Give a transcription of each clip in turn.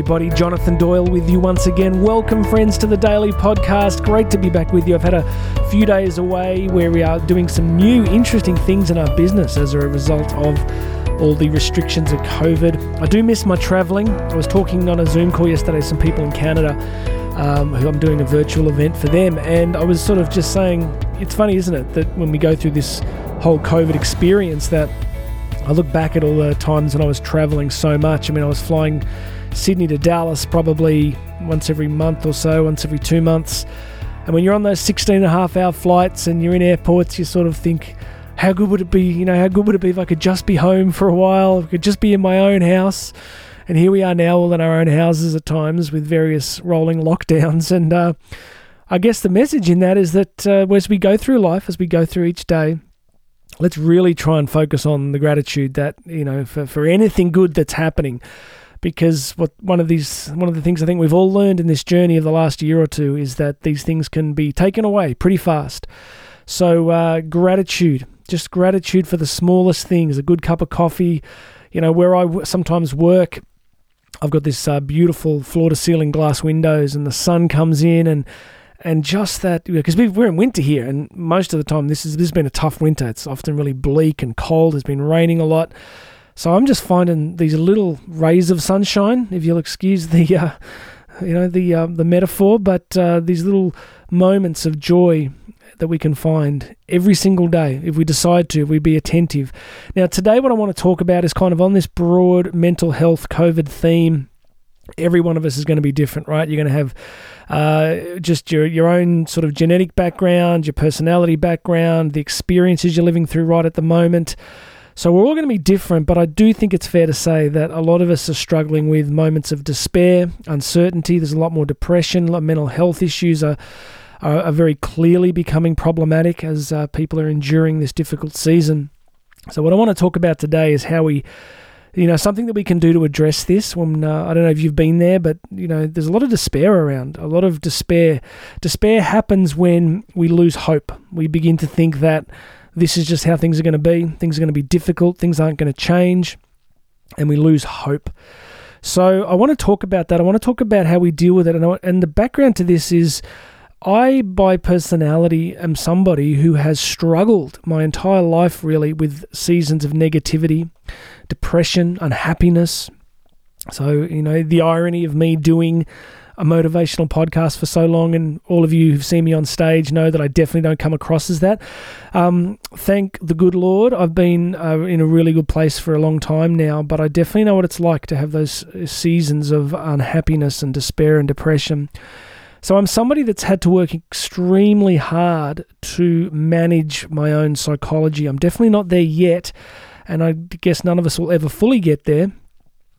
everybody. Jonathan Doyle with you once again. Welcome, friends, to the Daily Podcast. Great to be back with you. I've had a few days away where we are doing some new, interesting things in our business as a result of all the restrictions of COVID. I do miss my traveling. I was talking on a Zoom call yesterday to some people in Canada um, who I'm doing a virtual event for them, and I was sort of just saying, it's funny, isn't it, that when we go through this whole COVID experience, that I look back at all the times when I was traveling so much. I mean, I was flying Sydney to Dallas probably once every month or so, once every two months. And when you're on those 16 and a half hour flights and you're in airports, you sort of think, how good would it be? You know, how good would it be if I could just be home for a while? If I could just be in my own house. And here we are now, all in our own houses at times with various rolling lockdowns. And uh, I guess the message in that is that uh, as we go through life, as we go through each day, let's really try and focus on the gratitude that you know for, for anything good that's happening because what one of these one of the things I think we've all learned in this journey of the last year or two is that these things can be taken away pretty fast. So uh, gratitude, just gratitude for the smallest things, a good cup of coffee. You know where I w- sometimes work. I've got this uh, beautiful floor to ceiling glass windows, and the sun comes in and and just that because we're in winter here, and most of the time this is this has been a tough winter. It's often really bleak and cold. It's been raining a lot, so I'm just finding these little rays of sunshine, if you'll excuse the, uh, you know, the uh, the metaphor, but uh, these little moments of joy that we can find every single day if we decide to, if we be attentive. Now, today, what I want to talk about is kind of on this broad mental health COVID theme every one of us is going to be different, right? You're going to have uh, just your your own sort of genetic background, your personality background, the experiences you're living through right at the moment. So we're all going to be different, but I do think it's fair to say that a lot of us are struggling with moments of despair, uncertainty. There's a lot more depression, mental health issues are are, are very clearly becoming problematic as uh, people are enduring this difficult season. So what I want to talk about today is how we you know something that we can do to address this when uh, i don't know if you've been there but you know there's a lot of despair around a lot of despair despair happens when we lose hope we begin to think that this is just how things are going to be. Things are going to be difficult. Things aren't going to change. And we lose hope. So i want to talk about that. I want to talk about how we deal with it. And, I, and the background to this is I, by personality, am somebody who has struggled my entire life really with seasons of negativity, depression, unhappiness. So, you know, the irony of me doing a motivational podcast for so long, and all of you who've seen me on stage know that I definitely don't come across as that. Um, thank the good Lord, I've been uh, in a really good place for a long time now, but I definitely know what it's like to have those seasons of unhappiness and despair and depression. So I'm somebody that's had to work extremely hard to manage my own psychology. I'm definitely not there yet, and I guess none of us will ever fully get there.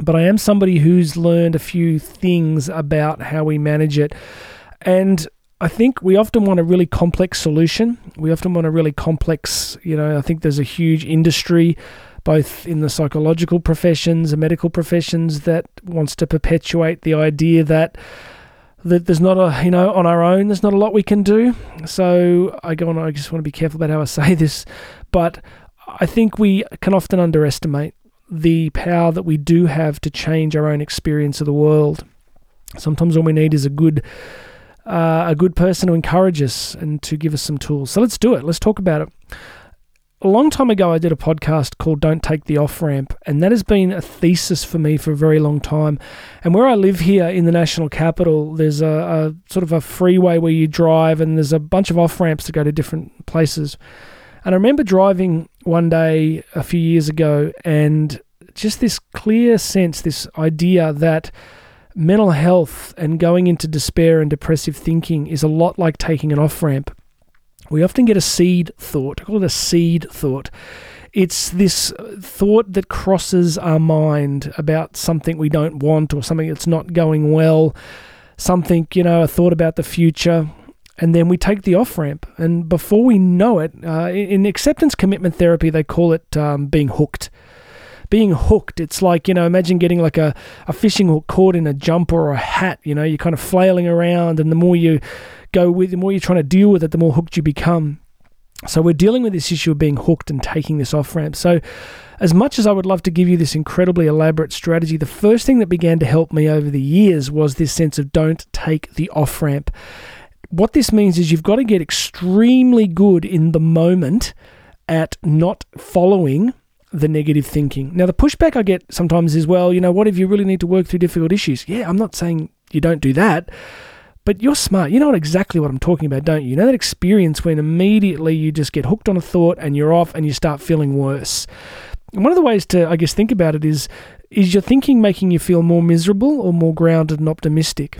But I am somebody who's learned a few things about how we manage it. And I think we often want a really complex solution. We often want a really complex, you know, I think there's a huge industry both in the psychological professions and medical professions that wants to perpetuate the idea that that there's not a you know on our own there's not a lot we can do so i go on i just want to be careful about how i say this but i think we can often underestimate the power that we do have to change our own experience of the world sometimes all we need is a good uh, a good person to encourage us and to give us some tools so let's do it let's talk about it a long time ago, I did a podcast called Don't Take the Off Ramp, and that has been a thesis for me for a very long time. And where I live here in the national capital, there's a, a sort of a freeway where you drive, and there's a bunch of off ramps to go to different places. And I remember driving one day a few years ago, and just this clear sense, this idea that mental health and going into despair and depressive thinking is a lot like taking an off ramp we often get a seed thought. I call it a seed thought. It's this thought that crosses our mind about something we don't want or something that's not going well, something, you know, a thought about the future. And then we take the off ramp. And before we know it, uh, in acceptance commitment therapy, they call it um, being hooked being hooked. It's like, you know, imagine getting like a, a fishing hook caught in a jumper or a hat, you know, you're kind of flailing around, and the more you go with, the more you're trying to deal with it, the more hooked you become. So we're dealing with this issue of being hooked and taking this off ramp. So, as much as I would love to give you this incredibly elaborate strategy, the first thing that began to help me over the years was this sense of don't take the off ramp. What this means is you've got to get extremely good in the moment at not following the negative thinking. Now, the pushback I get sometimes is, well, you know, what if you really need to work through difficult issues? Yeah, I'm not saying you don't do that. But you're smart. You know exactly what I'm talking about, don't you? You know that experience when immediately you just get hooked on a thought and you're off and you start feeling worse. And one of the ways to, I guess, think about it is is your thinking making you feel more miserable or more grounded and optimistic?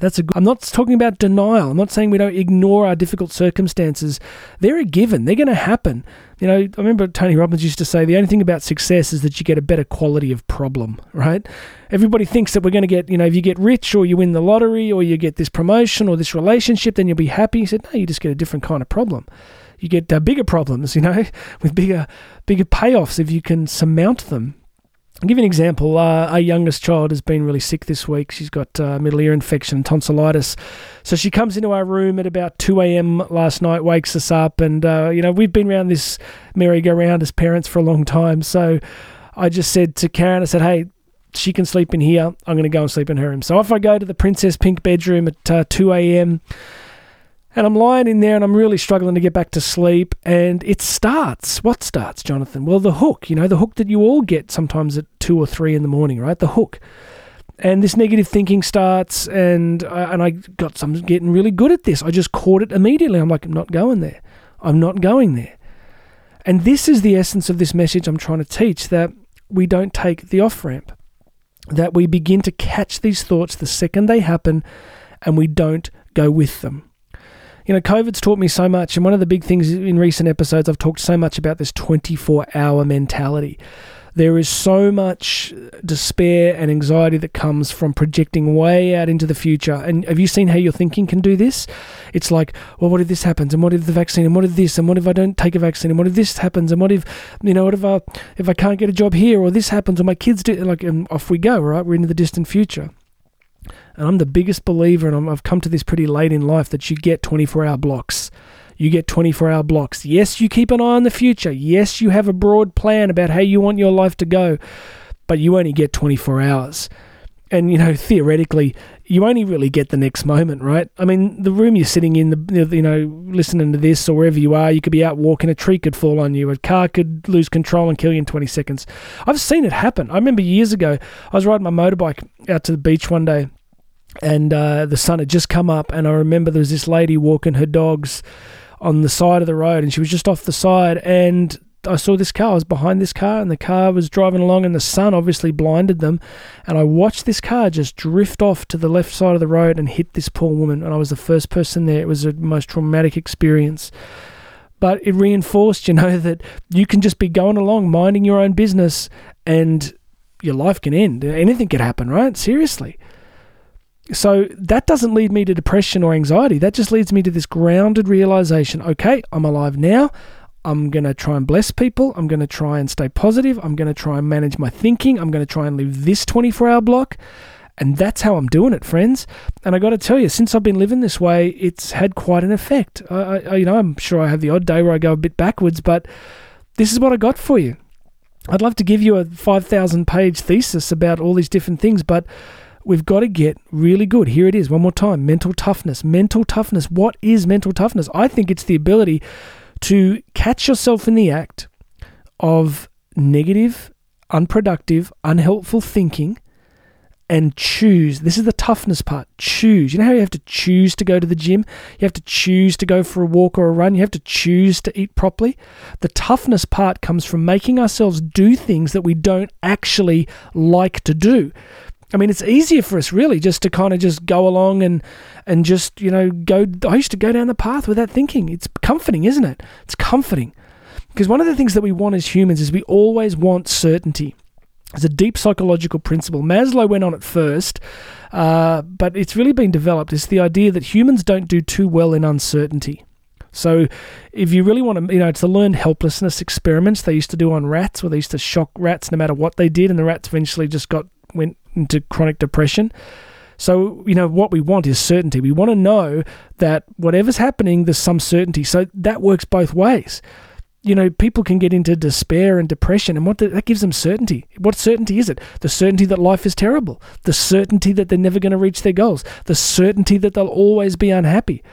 That's a good, I'm not talking about denial. I'm not saying we don't ignore our difficult circumstances. They're a given. They're going to happen. You know, I remember Tony Robbins used to say the only thing about success is that you get a better quality of problem, right? Everybody thinks that we're going to get, you know, if you get rich or you win the lottery or you get this promotion or this relationship, then you'll be happy. He said, no, you just get a different kind of problem. You get uh, bigger problems, you know, with bigger, bigger payoffs if you can surmount them. I'll give you an example. Uh, our youngest child has been really sick this week. She's got uh, middle ear infection, tonsillitis. So she comes into our room at about 2 a.m. last night, wakes us up. And, uh, you know, we've been around this merry-go-round as parents for a long time. So I just said to Karen, I said, hey, she can sleep in here. I'm going to go and sleep in her room. So if I go to the Princess Pink bedroom at uh, 2 a.m., and I'm lying in there and I'm really struggling to get back to sleep. And it starts. What starts, Jonathan? Well, the hook, you know, the hook that you all get sometimes at two or three in the morning, right? The hook. And this negative thinking starts, and I, and I got some getting really good at this. I just caught it immediately. I'm like, I'm not going there. I'm not going there. And this is the essence of this message I'm trying to teach that we don't take the off ramp, that we begin to catch these thoughts the second they happen, and we don't go with them you know, COVID's taught me so much. And one of the big things in recent episodes, I've talked so much about this 24 hour mentality. There is so much despair and anxiety that comes from projecting way out into the future. And have you seen how your thinking can do this? It's like, well, what if this happens? And what if the vaccine? And what if this? And what if I don't take a vaccine? And what if this happens? And what if, you know, what if I, if I can't get a job here or this happens or my kids do? Like, and off we go, right? We're into the distant future. And I'm the biggest believer, and i have come to this pretty late in life, that you get 24 hour blocks. You get 24 hour blocks. Yes, you keep an eye on the future. Yes, you have a broad plan about how you want your life to go, but you only get 24 hours. And, you know, theoretically, you only really get the next moment, right? I mean, the room you're sitting in, the you know, listening to this or wherever you are, you could be out walking, a tree could fall on you, a car could lose control and kill you in 20 seconds. I've seen it happen. I remember years ago, I was riding my motorbike out to the beach one day and uh, the sun had just come up, and I remember there was this lady walking her dogs on the side of the road, and she was just off the side, and I saw this car. I was behind this car, and the car was driving along, and the sun obviously blinded them. And I watched this car just drift off to the left side of the road and hit this poor woman. And I was the first person there. It was a most traumatic experience. But it reinforced, you know, that you can just be going along, minding your own business, and your life can end. Anything could happen, right? Seriously. So that doesn't lead me to depression or anxiety. That just leads me to this grounded realization okay, I'm alive now. I'm going to try and bless people. I'm going to try and stay positive. I'm going to try and manage my thinking. I'm going to try and live this 24 hour block. And that's how I'm doing it, friends. And I got to tell you, since I've been living this way, it's had quite an effect. I, I, you know, I'm sure I have the odd day where I go a bit backwards, but this is what I got for you. I'd love to give you a 5,000 page thesis about all these different things, but we've got to get really good. Here it is, one more time mental toughness. Mental toughness. What is mental toughness? I think it's the ability to catch yourself in the act of negative, unproductive, unhelpful thinking and choose. This is the toughness part. Choose. You know how you have to choose to go to the gym? You have to choose to go for a walk or a run. You have to choose to eat properly. The toughness part comes from making ourselves do things that we don't actually like to do. I mean, it's easier for us really just to kind of just go along and and just you know go. I used to go down the path without thinking. It's comforting, isn't it? It's comforting because one of the things that we want as humans is we always want certainty. It's a deep psychological principle. Maslow went on it first, uh, but it's really been developed. It's the idea that humans don't do too well in uncertainty. So, if you really want to, you know, it's the learned helplessness experiments they used to do on rats, where they used to shock rats no matter what they did, and the rats eventually just got went into chronic depression. So, you know, what we want is certainty. We want to know that whatever's happening, there's some certainty. So that works both ways. You know, people can get into despair and depression, and what the, that gives them certainty. What certainty is it? The certainty that life is terrible, the certainty that they're never going to reach their goals, the certainty that they'll always be unhappy.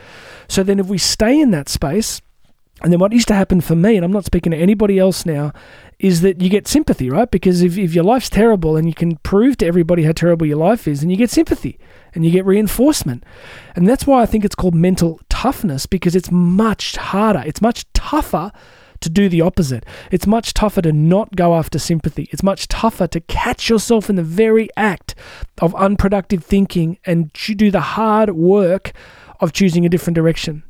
So then, if we stay in that space, and then what used to happen for me, and I'm not speaking to anybody else now, is that you get sympathy, right? Because if, if your life's terrible and you can prove to everybody how terrible your life is, and you get sympathy and you get reinforcement. And that's why I think it's called mental toughness because it's much harder, it's much tougher to do the opposite. It's much tougher to not go after sympathy. It's much tougher to catch yourself in the very act of unproductive thinking and do the hard work of choosing a different direction.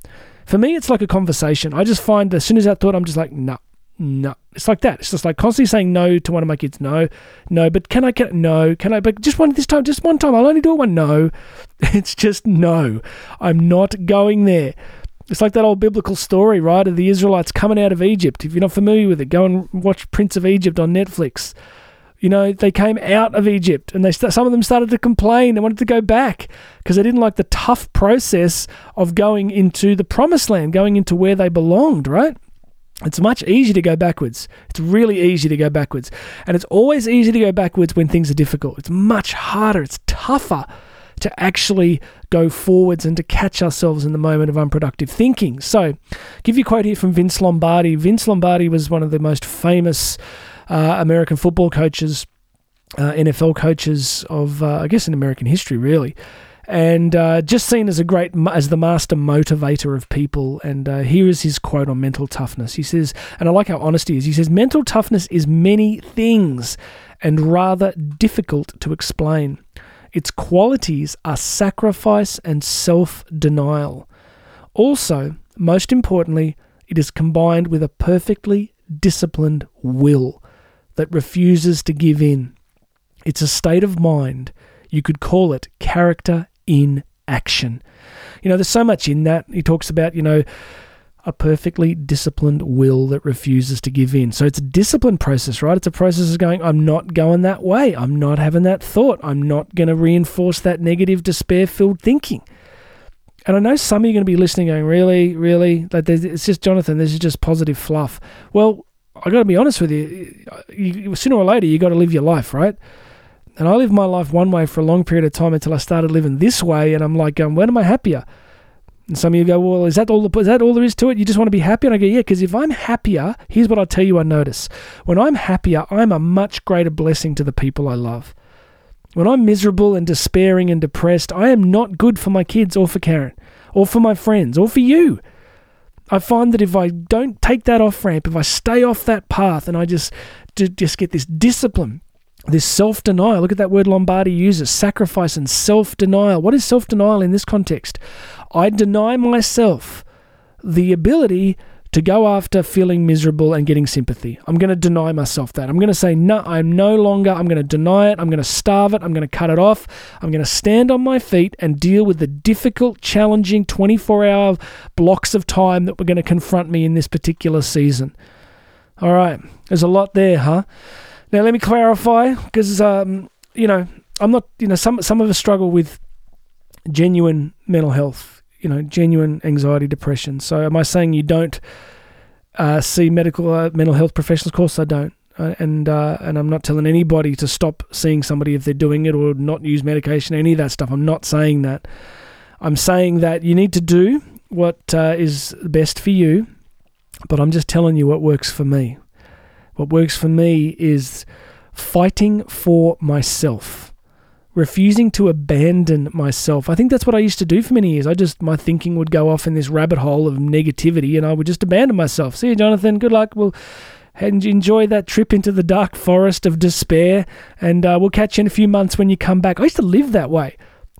For me, it's like a conversation. I just find as soon as that thought, I'm just like, no, no. It's like that. It's just like constantly saying no to one of my kids. No, no. But can I get no? Can I? But just one this time. Just one time. I'll only do it one. No. It's just no. I'm not going there. It's like that old biblical story, right, of the Israelites coming out of Egypt. If you're not familiar with it, go and watch Prince of Egypt on Netflix. You know, they came out of Egypt and they st- some of them started to complain. They wanted to go back because they didn't like the tough process of going into the promised land, going into where they belonged, right? It's much easier to go backwards. It's really easy to go backwards. And it's always easy to go backwards when things are difficult. It's much harder, it's tougher to actually go forwards and to catch ourselves in the moment of unproductive thinking. So, give you a quote here from Vince Lombardi. Vince Lombardi was one of the most famous uh, American football coaches, uh, NFL coaches of, uh, I guess, in American history, really and uh, just seen as a great as the master motivator of people. And uh, here is his quote on mental toughness. He says, and I like how honest he is. He says, "Mental toughness is many things, and rather difficult to explain. Its qualities are sacrifice and self-denial. Also, most importantly, it is combined with a perfectly disciplined will that refuses to give in. It's a state of mind." You could call it character in action. You know, there's so much in that. He talks about, you know, a perfectly disciplined will that refuses to give in. So it's a disciplined process, right? It's a process of going, I'm not going that way. I'm not having that thought. I'm not going to reinforce that negative, despair filled thinking. And I know some of you are going to be listening going, really, really? Like, it's just, Jonathan, this is just positive fluff. Well, I got to be honest with you. you sooner or later, you got to live your life, right? And I lived my life one way for a long period of time until I started living this way. And I'm like, um, when am I happier? And some of you go, well, is that all? The, is that all there is to it? You just want to be happy? And I go, yeah, because if I'm happier, here's what I tell you. I notice when I'm happier, I'm a much greater blessing to the people I love. When I'm miserable and despairing and depressed, I am not good for my kids or for Karen or for my friends or for you. I find that if I don't take that off ramp, if I stay off that path, and I just just get this discipline this self denial. Look at that word Lombardi uses sacrifice and self denial. What is self denial in this context? I deny myself the ability to go after feeling miserable and getting sympathy. I'm going to deny myself that. I'm going to say, no, I'm no longer, I'm going to deny it. I'm going to starve it. I'm going to cut it off. I'm going to stand on my feet and deal with the difficult, challenging 24 hour blocks of time that were going to confront me in this particular season. All right, there's a lot there, huh? Now, let me clarify because, um, you know, I'm not, you know, some, some of us struggle with genuine mental health, you know, genuine anxiety, depression. So, am I saying you don't uh, see medical uh, mental health professionals? Of course, I don't. Uh, and uh, and I'm not telling anybody to stop seeing somebody if they're doing it or not use medication, any of that stuff. I'm not saying that. I'm saying that you need to do what uh, is best for you, but I'm just telling you what works for me. What works for me is fighting for myself, refusing to abandon myself. I think that's what I used to do for many years. I just, my thinking would go off in this rabbit hole of negativity and I would just abandon myself. See you, Jonathan. Good luck. We'll enjoy that trip into the dark forest of despair and uh, we'll catch you in a few months when you come back. I used to live that way.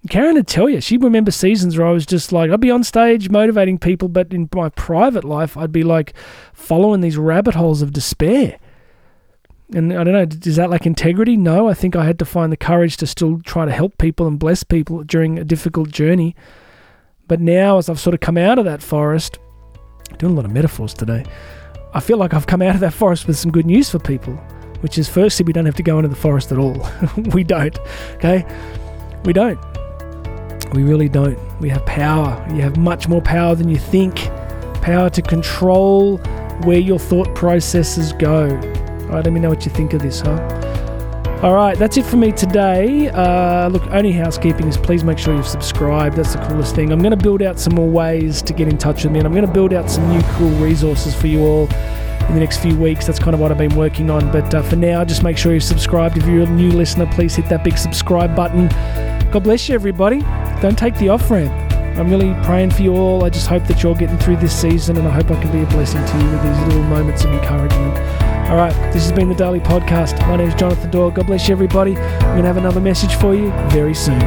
Karen would tell you, she'd remember seasons where I was just like, I'd be on stage motivating people, but in my private life, I'd be like following these rabbit holes of despair. And I don't know, is that like integrity? No, I think I had to find the courage to still try to help people and bless people during a difficult journey. But now, as I've sort of come out of that forest, doing a lot of metaphors today, I feel like I've come out of that forest with some good news for people, which is firstly, we don't have to go into the forest at all. we don't, okay? We don't. We really don't. We have power. You have much more power than you think. Power to control where your thought processes go. Right, let me know what you think of this, huh? All right, that's it for me today. Uh, look, only housekeeping is please make sure you've subscribed. That's the coolest thing. I'm going to build out some more ways to get in touch with me, and I'm going to build out some new cool resources for you all in the next few weeks. That's kind of what I've been working on. But uh, for now, just make sure you're subscribed. If you're a new listener, please hit that big subscribe button. God bless you, everybody. Don't take the off ramp. I'm really praying for you all. I just hope that you're getting through this season, and I hope I can be a blessing to you with these little moments of encouragement. All right, this has been the Daily Podcast. My name is Jonathan Doyle. God bless you, everybody. I'm going to have another message for you very soon.